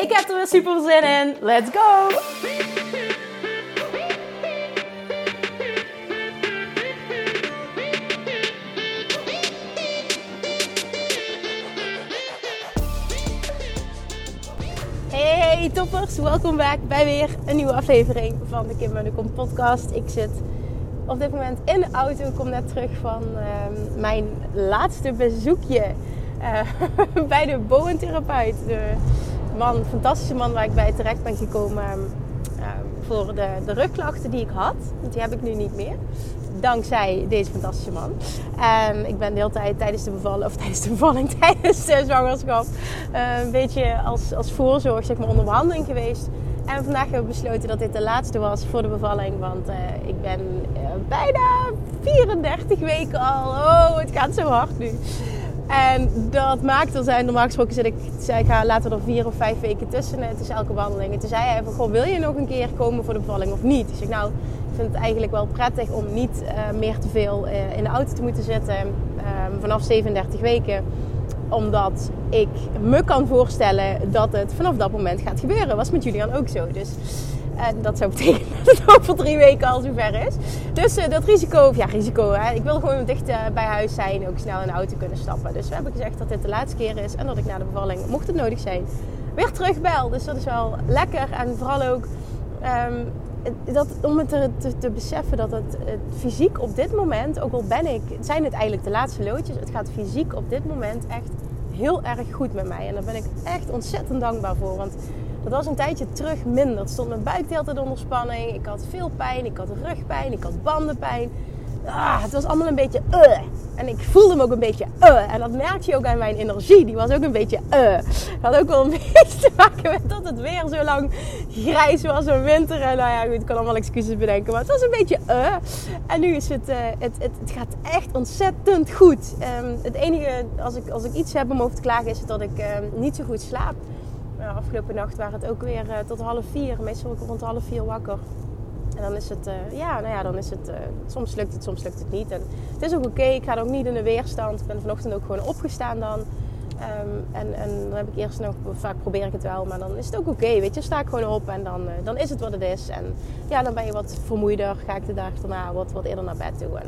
Ik heb er weer super zin in. Let's go! Hey toppers, welkom back bij weer een nieuwe aflevering van de Kim de Kom podcast. Ik zit op dit moment in de auto, ik kom net terug van ehm, mijn laatste bezoekje uh, bij de boventherapeut. De man, fantastische man waar ik bij terecht ben gekomen uh, voor de, de rugklachten die ik had. Die heb ik nu niet meer. Dankzij deze fantastische man. En ik ben de hele tijd tijdens de bevalling, of tijdens de bevalling, tijdens de zwangerschap, een beetje als, als voorzorg, zeg maar, onder behandeling geweest. En vandaag hebben we besloten dat dit de laatste was voor de bevalling. Want uh, ik ben uh, bijna 34 weken al. Oh, het gaat zo hard nu. En dat maakt er zijn, normaal gesproken zit ik, zei ik ga laten er vier of vijf weken tussen. Is elke wandeling. En toen zei hij van, goh, wil je nog een keer komen voor de bevalling of niet? Dus ik nou, ik vind het eigenlijk wel prettig om niet uh, meer te veel uh, in de auto te moeten zitten um, vanaf 37 weken. Omdat ik me kan voorstellen dat het vanaf dat moment gaat gebeuren. Was met Julian ook zo. Dus en dat zou betekenen dat het over drie weken al zover is. Dus uh, dat risico, of ja, risico, hè, ik wil gewoon dicht uh, bij huis zijn, ook snel in de auto kunnen stappen. Dus we hebben gezegd dat dit de laatste keer is en dat ik na de bevalling, mocht het nodig zijn, weer terugbel. Dus dat is wel lekker en vooral ook um, dat, om het te, te, te, beseffen dat het, het, fysiek op dit moment, ook al ben ik, zijn het eigenlijk de laatste loodjes, het gaat fysiek op dit moment echt heel erg goed met mij. En daar ben ik echt ontzettend dankbaar voor. Want dat was een tijdje terug minder. Het stond mijn buik de hele onder spanning. Ik had veel pijn. Ik had rugpijn. Ik had bandenpijn. Ah, het was allemaal een beetje uh. En ik voelde me ook een beetje uh. En dat merkte je ook aan mijn energie. Die was ook een beetje uh. Had ook wel een beetje te maken met dat het weer zo lang grijs was en winter. En nou ja, goed, ik kan allemaal excuses bedenken. Maar het was een beetje uh. En nu is het, uh, het, het, het, gaat echt ontzettend goed. Um, het enige, als ik, als ik iets heb om over te klagen, is dat ik um, niet zo goed slaap. Uh, afgelopen nacht waren het ook weer uh, tot half vier. Meestal ik rond half vier wakker. En dan is het, uh, ja, nou ja, dan is het, soms lukt het, soms lukt het niet. En het is ook oké, ik ga ook niet in de weerstand. Ik ben vanochtend ook gewoon opgestaan dan. Um, en, en dan heb ik eerst nog, vaak probeer ik het wel, maar dan is het ook oké, weet je. Sta ik gewoon op en dan, dan is het wat het is. En ja, dan ben je wat vermoeider, ga ik de dag daarna wat, wat eerder naar bed toe. En,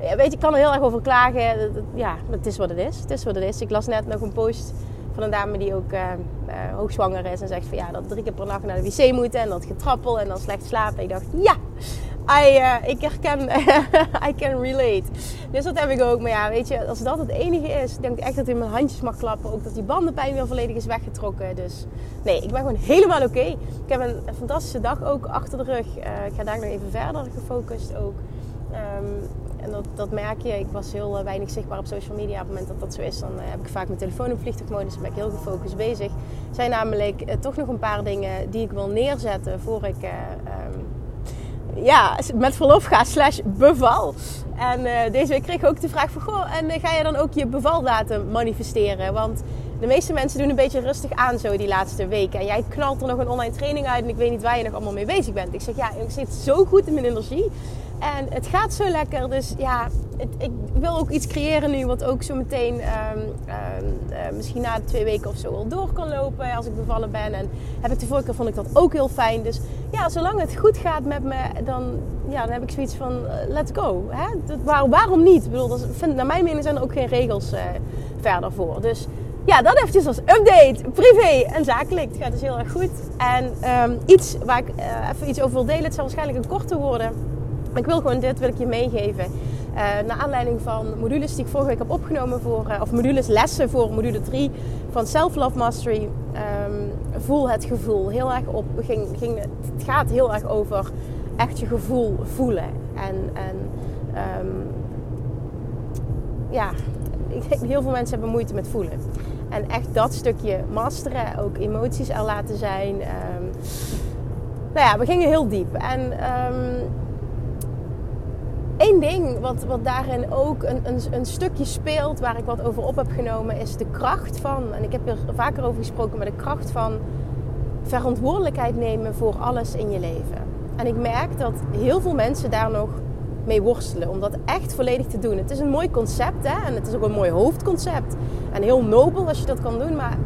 ja, weet je, ik kan er heel erg over klagen. Ja, het is wat het is. Het is wat het is. Ik las net nog een post van een dame die ook uh, uh, hoogzwanger is en zegt van ja, dat drie keer per nacht naar de wc moeten en dat getrappel en dan slecht slapen. Ik dacht, ja, I, uh, ik herken, I can relate. Dus dat heb ik ook. Maar ja, weet je, als dat het enige is, denk ik echt dat in mijn handjes mag klappen. Ook dat die bandenpijn weer volledig is weggetrokken. Dus nee, ik ben gewoon helemaal oké. Okay. Ik heb een, fantastische dag ook achter de rug. ik ga daar nog even verder gefocust ook. Um, en dat, dat merk je. Ik was heel uh, weinig zichtbaar op social media. Op het moment dat dat zo is, dan uh, heb ik vaak mijn telefoon op vliegtuigmodus. Dan ben ik heel gefocust bezig. Er zijn namelijk uh, toch nog een paar dingen die ik wil neerzetten voor ik um, ja, met verlof ga slash beval. En deze week kreeg ik ook de vraag van... Goh, en ga je dan ook je bevaldatum manifesteren? Want de meeste mensen doen een beetje rustig aan zo die laatste weken. En jij knalt er nog een online training uit en ik weet niet waar je nog allemaal mee bezig bent. Ik zeg, ja, ik zit zo goed in mijn energie. En het gaat zo lekker. Dus ja, het, ik wil ook iets creëren nu wat ook zo meteen um, um, uh, misschien na twee weken of zo al door kan lopen als ik bevallen ben. En heb ik de vorige keer vond ik dat ook heel fijn. Dus ja, zolang het goed gaat met me, dan, ja, dan heb ik zoiets van uh, let's go. Hè? Dat, waar, waarom niet? Ik bedoel, dat vind, naar mijn mening zijn er ook geen regels uh, verder voor. Dus ja, dat eventjes als update. Privé en zakelijk. Het gaat dus heel erg goed. En um, iets waar ik even iets over wil delen. Het zal waarschijnlijk een korte worden. Ik wil gewoon dit wil ik je meegeven. Uh, naar aanleiding van modules die ik vorige week heb opgenomen voor, uh, of modules lessen voor module 3 van Self Love Mastery. Um, voel het gevoel. Heel erg op, ging, ging, het gaat heel erg over echt je gevoel voelen. En, en um, ja, heel veel mensen hebben moeite met voelen. En echt dat stukje masteren, ook emoties er laten zijn. Um, nou ja, we gingen heel diep. En ding wat, wat daarin ook een, een, een, stukje speelt, waar ik wat over op heb genomen, is de kracht van, en ik heb er vaker over gesproken, maar de kracht van verantwoordelijkheid nemen voor alles in je leven. En ik merk dat heel veel mensen daar nog mee worstelen om dat echt volledig te doen. Het is een mooi concept hè? en het is ook een mooi hoofdconcept. En heel nobel als je dat kan doen, maar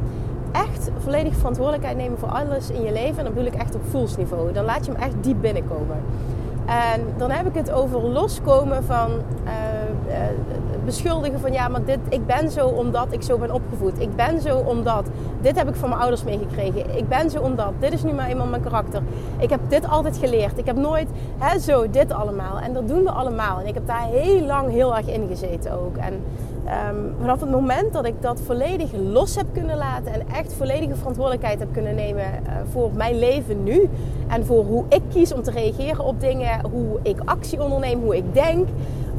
echt volledig verantwoordelijkheid nemen voor alles in je leven. En dan bedoel ik echt op voelsniveau. Dan laat je hem echt diep binnenkomen. En dan heb ik het over loskomen van uh, uh, beschuldigen van ja, maar dit, ik ben zo omdat ik zo ben opgevoed. Ik ben zo omdat. Dit heb ik van mijn ouders meegekregen. Ik ben zo omdat. Dit is nu maar eenmaal mijn karakter. Ik heb dit altijd geleerd. Ik heb nooit hè, zo dit allemaal. En dat doen we allemaal. En ik heb daar heel lang heel erg in gezeten ook. En um, vanaf het moment dat ik dat volledig los heb kunnen laten en echt volledige verantwoordelijkheid heb kunnen nemen uh, voor mijn leven nu en voor hoe ik kies om te reageren op dingen, hoe ik actie onderneem, hoe ik denk,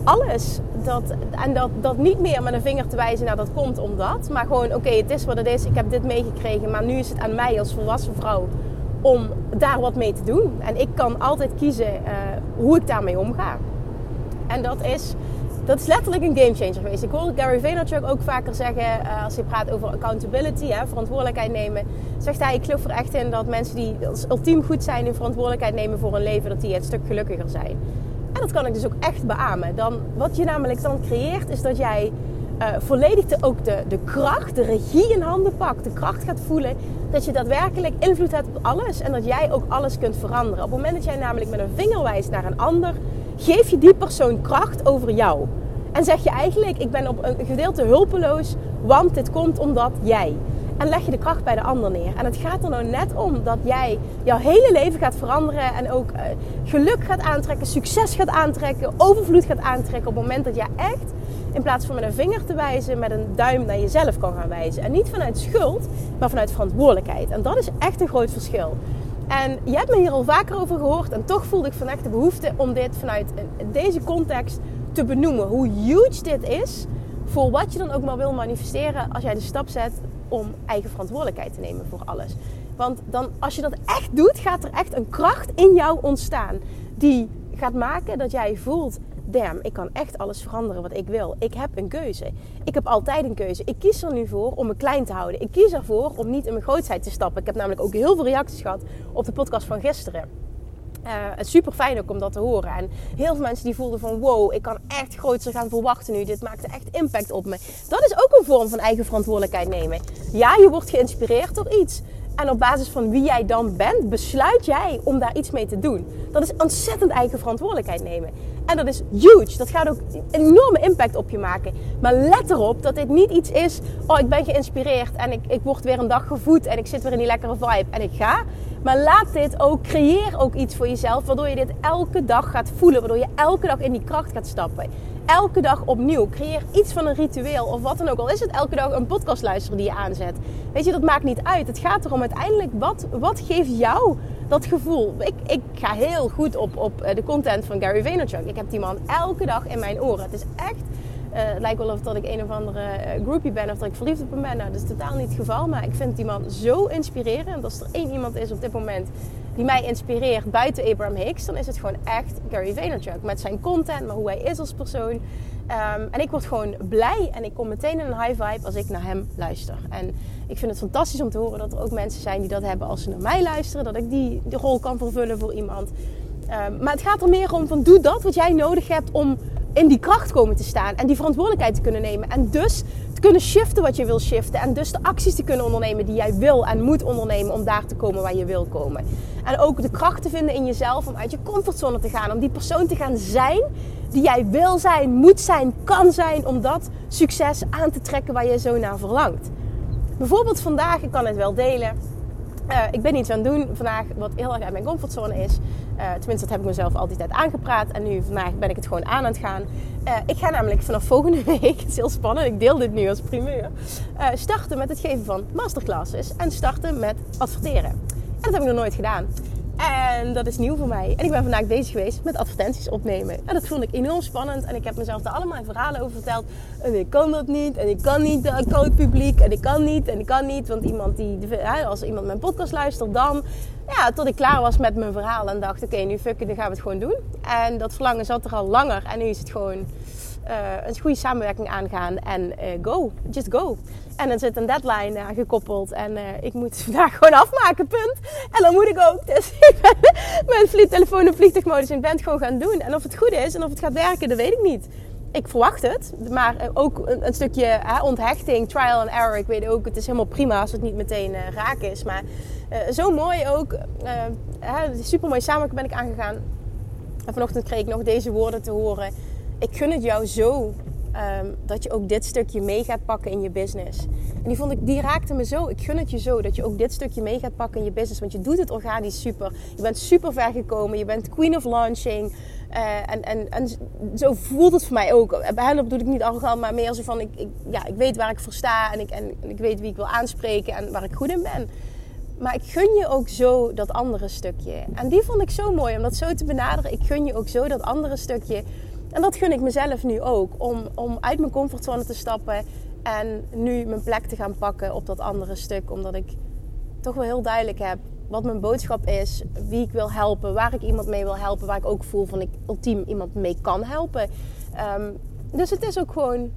alles. Dat, en dat, dat niet meer met een vinger te wijzen naar dat komt omdat, maar gewoon oké, het is wat het is, ik heb dit meegekregen, maar nu is het aan mij als volwassen vrouw om daar wat mee te doen. En ik kan altijd kiezen uh, hoe ik daarmee omga. En dat is dat is letterlijk een gamechanger geweest. Ik hoor Gary Vaynerchuk ook vaker zeggen, uh, als hij praat over accountability, hè, verantwoordelijkheid nemen, zegt hij, ik geloof er echt in dat mensen die ultiem goed zijn in verantwoordelijkheid nemen voor hun leven, dat die een stuk gelukkiger zijn. En dat kan ik dus ook echt beamen. Dan, wat je namelijk dan creëert, is dat jij uh, volledig de, ook de kracht, de regie in handen pakt, de kracht gaat voelen, dat je daadwerkelijk invloed hebt op alles en dat jij ook alles kunt veranderen. Op het moment dat jij namelijk met een vinger wijst naar een ander, geef je die persoon kracht over jou. En zeg je eigenlijk, ik ben op een gedeelte hulpeloos, want dit komt omdat jij. En leg je de kracht bij de ander neer. En het gaat er nou net om dat jij jouw hele leven gaat veranderen. En ook uh, geluk gaat aantrekken, succes gaat aantrekken, overvloed gaat aantrekken. Op het moment dat jij echt, in plaats van met een vinger te wijzen, met een duim naar jezelf kan gaan wijzen. En niet vanuit schuld, maar vanuit verantwoordelijkheid. En dat is echt een groot verschil. En je hebt me hier al vaker over gehoord. En toch voelde ik vandaag de behoefte om dit vanuit deze context te benoemen. Hoe huge dit is voor wat je dan ook maar wil manifesteren als jij de stap zet om eigen verantwoordelijkheid te nemen voor alles. Want dan, als je dat echt doet, gaat er echt een kracht in jou ontstaan. Die gaat maken dat jij voelt: ik kan echt alles veranderen wat ik wil. Ik heb een keuze. Ik heb altijd een keuze. Ik kies er nu voor om me klein te houden. Ik kies ervoor om niet in mijn grootheid te stappen. Ik heb namelijk ook heel veel reacties gehad op de podcast van gisteren. Uh, het super fijn ook om dat te horen. En heel veel mensen die voelden van wow, ik kan echt groter gaan verwachten nu. Dit maakte echt impact op me. Dat is ook een vorm van eigen verantwoordelijkheid nemen. Ja, je wordt geïnspireerd door iets. En op basis van wie jij dan bent, besluit jij om daar iets mee te doen. Dat is ontzettend eigen verantwoordelijkheid nemen. En dat is huge. Dat gaat ook een enorme impact op je maken. Maar let erop dat dit niet iets is. Oh, ik ben geïnspireerd en ik, ik word weer een dag gevoed en ik zit weer in die lekkere vibe en ik ga. Maar laat dit ook, creëer ook iets voor jezelf, waardoor je dit elke dag gaat voelen. Waardoor je elke dag in die kracht gaat stappen. Elke dag opnieuw. Creëer iets van een ritueel of wat dan ook. Al is het elke dag een podcast luisteren die je aanzet. Weet je, dat maakt niet uit. Het gaat erom uiteindelijk, wat, wat geeft jou dat gevoel? Ik, ik ga heel goed op, op eh, de content van Gary Vaynerchuk. Ik heb die man elke dag in mijn oren. Het is echt uh, het lijkt wel of dat ik een of andere uh, groupie ben of dat ik verliefd op hem ben. Nou, dat is totaal niet het geval. Maar ik vind die man zo inspirerend. Als er één iemand is op dit moment die mij inspireert buiten Abraham Hicks, dan is het gewoon echt Gary Vaynerchuk. Met zijn content, maar hoe hij is als persoon. Um, en ik word gewoon blij en ik kom meteen in een high vibe als ik naar hem luister. En ik vind het fantastisch om te horen dat er ook mensen zijn die dat hebben als ze naar mij luisteren. Dat ik die, rol kan vervullen voor iemand. Um, maar het gaat er meer om van doe dat wat jij nodig hebt om in die kracht komen te staan en die verantwoordelijkheid te kunnen nemen. En dus te kunnen shiften wat je wil shiften. En dus de acties te kunnen ondernemen die jij wil en moet ondernemen om daar te komen waar je wil komen. En ook de kracht te vinden in jezelf om uit je comfortzone te gaan. Om die persoon te gaan zijn die jij wil zijn, moet zijn, kan zijn. Om dat succes aan te trekken waar je zo naar verlangt. Bijvoorbeeld vandaag, ik kan het wel delen uh, ik ben iets aan het doen vandaag wat heel erg uit mijn comfortzone is. Uh, tenminste, dat heb ik mezelf altijd uit aangepraat. En nu vandaag ben ik het gewoon aan het gaan. Uh, ik ga namelijk vanaf volgende week, het is heel spannend, ik deel dit nu als primeur. starten met het geven van masterclasses. En starten met adverteren. En dat heb ik nog nooit gedaan. En dat is nieuw voor mij. En ik ben vandaag bezig geweest met advertenties opnemen. En dat vond ik enorm spannend. En ik heb mezelf daar allemaal verhalen over verteld. En ik kan dat niet. En ik kan niet de account publiek. En ik kan niet. En ik kan niet. Want iemand die, als iemand mijn podcast luistert, dan. Ja, tot ik klaar was met mijn verhaal. En dacht, oké, nu fuck it, dan gaan we het gewoon doen. En dat verlangen zat er al langer. En nu is het gewoon uh, een goede samenwerking aangaan en uh, go. Just go. En dan zit een deadline uh, gekoppeld en ik moet vandaag gewoon afmaken, punt. En dan moet ik ook. Dus ik ben mijn vliegtelefoon op vliegtuigmodus en ben het gewoon gaan doen. En of het goed is en of het gaat werken, dat weet ik niet. Ik verwacht het, maar ook een, stukje onthechting, trial and error. Ik weet ook, het is helemaal prima als het niet meteen raak is. Maar zo mooi ook, super mooi samenwerking ben ik aangegaan. En vanochtend kreeg ik nog deze woorden te horen ik gun het jou zo ehm, dat je ook dit stukje mee gaat pakken in je business. En die, vond ik, die raakte me zo. Ik gun het je zo dat je ook dit stukje mee gaat pakken in je business. Want je doet het organisch super. Je bent super ver gekomen. Je bent queen of launching. Uh, en, en, en zo voelt het voor mij ook. Bij hen bedoel ik niet arrogant, maar meer zo van... Ik, ik, ja, ik weet waar ik voor sta en ik, en, en ik weet wie ik wil aanspreken en waar ik goed in ben. Maar ik gun je ook zo dat andere stukje. En die vond ik zo mooi om dat zo te benaderen. Ik gun je ook zo dat andere stukje en dat gun ik mezelf nu ook. Om, om uit mijn comfortzone te stappen en nu mijn plek te gaan pakken op dat andere stuk. Omdat ik toch wel heel duidelijk heb wat mijn boodschap is, wie ik wil helpen, waar ik iemand mee wil helpen, waar ik ook voel van ik ultiem iemand mee kan helpen. Ehm, dus het is ook gewoon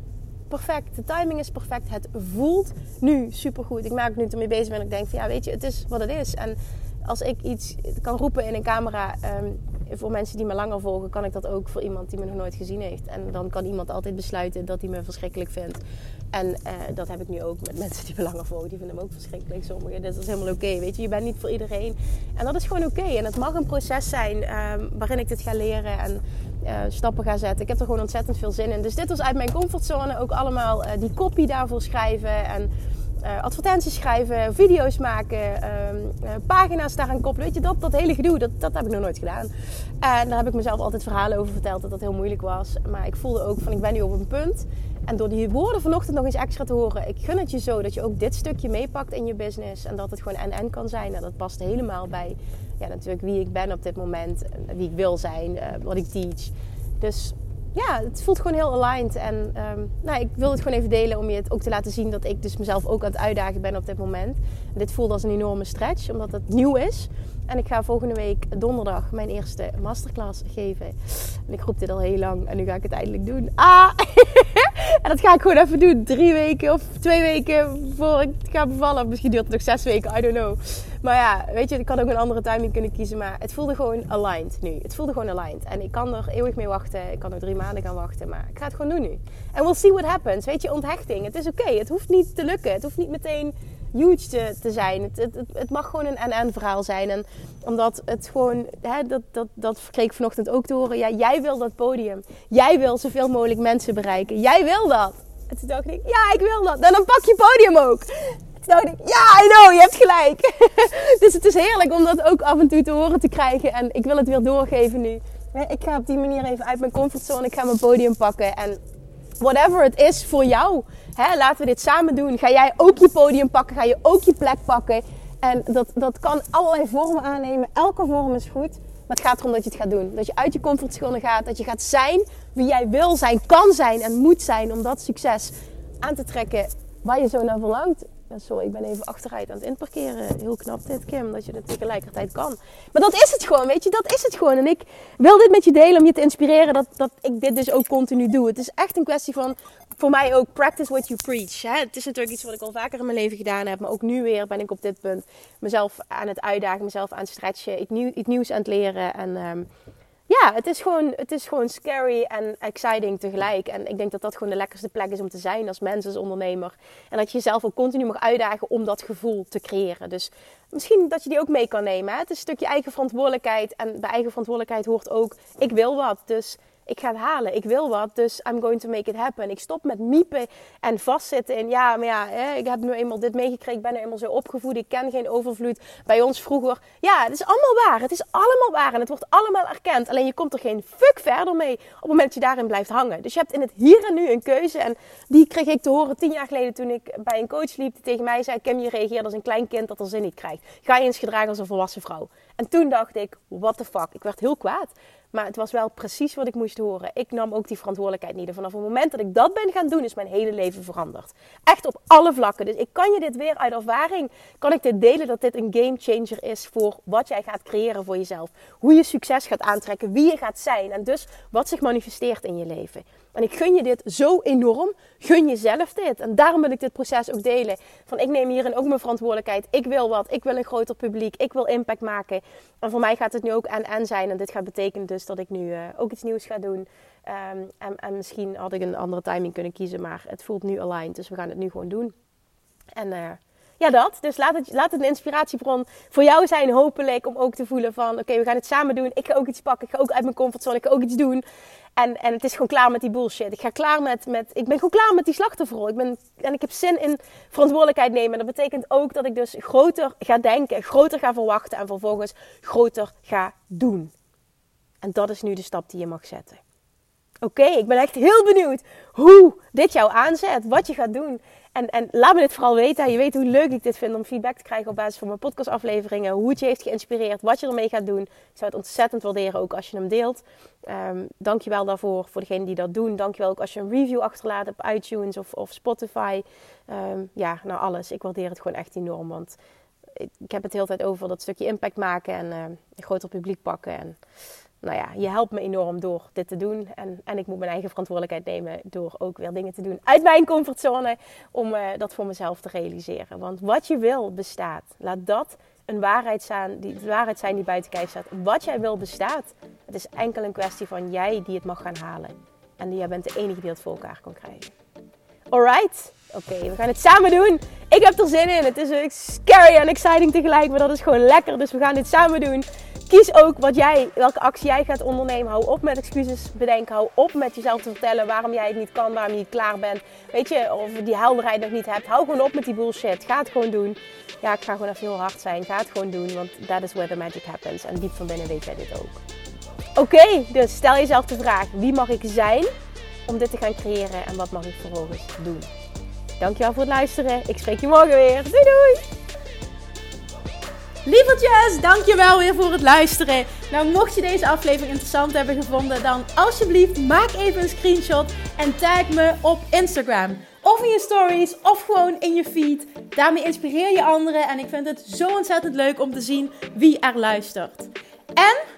perfect. De timing is perfect. Het voelt nu supergoed. Ik merk nu ermee bezig ben. Ik denk van ja, weet je, het is wat het is. En als ik iets kan roepen in een camera, ehm, voor mensen die me langer volgen, kan ik dat ook voor iemand die me nog nooit gezien heeft. En dan kan iemand altijd besluiten dat hij me verschrikkelijk vindt. En eh, dat heb ik nu ook met mensen die me langer volgen. Die vinden me ook verschrikkelijk, sommigen. Dus dat is helemaal oké, weet je. Je bent niet voor iedereen. En dat is gewoon oké. En het mag een proces zijn ehm, waarin ik dit ga leren en uh, stappen ga zetten. Ik heb er gewoon ontzettend veel zin in. Dus dit was uit mijn comfortzone. Ook allemaal uh, die copy daarvoor schrijven en uh, advertenties schrijven, video's maken, ehm, uh, pagina's daaraan koppelen. Weet je, dat, dat hele gedoe, dat, dat heb ik nog nooit gedaan. En daar heb ik mezelf altijd verhalen over verteld dat dat heel moeilijk was. Maar ik voelde ook van ik ben nu op een punt. En door die woorden vanochtend nog eens extra te horen, ik gun het je zo dat je ook dit stukje meepakt in je business. En dat het gewoon en-en kan zijn. En dat past helemaal bij ja, natuurlijk wie ik ben op dit moment, wie ik wil zijn, uh, wat ik teach. Dus ja, het voelt gewoon heel aligned. En ehm, nou, ik wil het gewoon even delen om je het ook te laten zien dat ik dus mezelf ook aan het uitdagen ben op dit moment. En dit voelt als een enorme stretch, omdat het nieuw is. En ik ga volgende week donderdag mijn eerste masterclass geven. En ik roep dit al heel lang en nu ga ik het eindelijk doen. Ah! en dat ga ik gewoon even doen. Drie weken of twee weken voor ik ga bevallen. Misschien duurt het nog zes weken, I don't know. Maar ja, weet je, ik had ook een andere timing kunnen kiezen. Maar het voelde gewoon aligned nu. Het voelde gewoon aligned. En ik kan er eeuwig mee wachten. Ik kan er drie maanden gaan wachten. Maar ik ga het gewoon doen nu. En we'll see what happens. Weet je, onthechting. Het is oké. Het hoeft niet te lukken. Het hoeft niet meteen huge te, te zijn. Het, het, het, mag gewoon een en-en verhaal zijn. En omdat het gewoon, hè, dat, dat, dat kreeg ik vanochtend ook te horen. Ja, jij wil dat podium. Jij wil zoveel mogelijk mensen bereiken. Jij wil dat. En toen dacht ik, ja, ik wil dat. dan pak je podium ook. Toen dacht ik, ja, I know, je hebt gelijk. dus het is heerlijk om dat ook af en toe te horen te krijgen. En ik wil het weer doorgeven nu. Ik ga op die manier even uit mijn comfortzone. Ik ga mijn podium pakken. En whatever het is voor jou. Hè, laten we dit samen doen. Ga jij ook je podium pakken? Ga je ook je plek pakken? En dat, dat kan allerlei vormen aannemen. Elke vorm is goed. Maar het gaat erom dat je het gaat doen. Dat je uit je comfortzone gaat. Dat je gaat zijn wie jij wil zijn, kan zijn en moet zijn. Om dat succes aan te trekken waar je zo naar verlangt. Sorry, ik ben even achteruit aan het inparkeren. Heel knap dit, Kim, dat je dat tegelijkertijd kan. Maar dat is het gewoon, weet je. Dat is het gewoon. En ik wil dit met je delen om je te inspireren dat, dat ik dit dus ook continu doe. Het is echt een kwestie van voor mij ook practice what you preach. Hè? Het is natuurlijk iets wat ik al vaker in mijn leven gedaan heb. Maar ook nu weer ben ik op dit punt mezelf aan het uitdagen, mezelf aan het stretchen, iets, nieuw, iets nieuws aan het leren. En um, ja, het is, gewoon, het is gewoon scary en exciting tegelijk. En ik denk dat dat gewoon de lekkerste plek is om te zijn als mens, als ondernemer. En dat je jezelf ook continu mag uitdagen om dat gevoel te creëren. Dus misschien dat je die ook mee kan nemen. Hè? Het is een stukje eigen verantwoordelijkheid. En bij eigen verantwoordelijkheid hoort ook, ik wil wat. Dus Ik ga het halen. Ik wil wat. Dus I'm going to make it happen. Ik stop met miepen en vastzitten in ja, maar ja, hè, ik heb nu eenmaal dit meegekregen. Ik ben nu eenmaal zo opgevoed. Ik ken geen overvloed. Bij ons vroeger. Ja, het is allemaal waar. Het is allemaal waar. En het wordt allemaal erkend. Alleen je komt er geen fuck verder mee op het moment dat je daarin blijft hangen. Dus je hebt in het hier en nu een keuze. En die kreeg ik te horen tien jaar geleden toen ik bij een coach liep. Die tegen mij zei, Kim, je reageert als een klein kind dat er zin niet krijgt. Ga je eens gedragen als een volwassen vrouw. En toen dacht ik, what the fuck. Ik werd heel kwaad. Maar het was wel precies wat ik moest horen. Ik nam ook die verantwoordelijkheid niet. En vanaf het moment dat ik dat ben gaan doen, is mijn hele leven veranderd. Echt op alle vlakken. Dus ik kan je dit weer uit ervaring, kan ik dit delen dat dit een game changer is voor wat jij gaat creëren voor jezelf. Hoe je succes gaat aantrekken, wie je gaat zijn en dus wat zich manifesteert in je leven. En ik gun je dit zo enorm. Gun jezelf dit. En daarom wil ik dit proces ook delen. Van ik neem hierin ook mijn verantwoordelijkheid. Ik wil wat. Ik wil een groter publiek. Ik wil impact maken. En voor mij gaat het nu ook en-en zijn. En dit gaat betekenen dus dat ik nu uh, ook iets nieuws ga doen. Um, en, en, misschien had ik een andere timing kunnen kiezen. Maar het voelt nu aligned. Dus we gaan het nu gewoon doen. En uh, ja, dat. Dus laat het, laat het een inspiratiebron voor jou zijn, hopelijk. Om ook te voelen van, oké, we gaan het samen doen. Ik ga ook iets pakken. Ik ga ook uit mijn comfortzone. Ik ga ook iets doen. En, en het is gewoon klaar met die bullshit. Ik, ga klaar met, met, ik ben gewoon klaar met die slachtofferrol. Ik ben, en ik heb zin in verantwoordelijkheid nemen. Dat betekent ook dat ik dus groter ga denken, groter ga verwachten en vervolgens groter ga doen. En dat is nu de stap die je mag zetten. Oké, ik ben echt heel benieuwd hoe dit jou aanzet, wat je gaat doen. En, en laat me dit vooral weten. Je weet hoe leuk ik dit vind om feedback te krijgen op basis van mijn podcastafleveringen. Hoe het je heeft geïnspireerd, wat je ermee gaat doen. Ik zou het ontzettend waarderen ook als je hem deelt. Um, Dank je wel daarvoor, voor degenen die dat doen. Dank je wel ook als je een review achterlaat op iTunes of, of Spotify. Um, ja, nou alles. Ik waardeer het gewoon echt enorm. Want ik heb het de hele tijd over dat stukje impact maken en een groter publiek pakken. En nou ja, je helpt me enorm door dit te doen. En, en ik moet mijn eigen verantwoordelijkheid nemen door ook weer dingen te doen uit mijn comfortzone. Om uh, dat voor mezelf te realiseren. Want wat je wil bestaat. Laat dat een waarheid zijn die, waarheid zijn die buiten kijf staat. Wat jij wil bestaat. Het is enkel een kwestie van jij die het mag gaan halen. En jij bent de enige die het voor elkaar kan krijgen. Alright? Oké, we gaan het samen doen. Ik heb er zin in. Het is scary en exciting tegelijk, maar dat is gewoon lekker. Dus we gaan dit samen doen. Kies ook wat jij, welke actie jij gaat ondernemen. Hou op met excuses bedenken. Hou op met jezelf te vertellen waarom jij het niet kan, waarom je niet klaar bent. Weet je, of die helderheid nog niet hebt. Hou gewoon op met die bullshit. Ga het gewoon doen. Ja, ik ga gewoon even heel hard zijn. Ga het gewoon doen, want that is where the magic happens. En diep van binnen weet jij dit ook. Oké, dus stel jezelf de vraag: wie mag ik zijn om dit te gaan creëren en wat mag ik vervolgens doen? Dankjewel voor het luisteren. Ik spreek je morgen weer. Doei doei! Lievertjes, dankjewel weer voor het luisteren. Nou, mocht je deze aflevering interessant hebben gevonden, dan alsjeblieft maak even een screenshot en tag me op Instagram. Of in je stories, of gewoon in je feed. Daarmee inspireer je anderen en ik vind het zo ontzettend leuk om te zien wie er luistert. En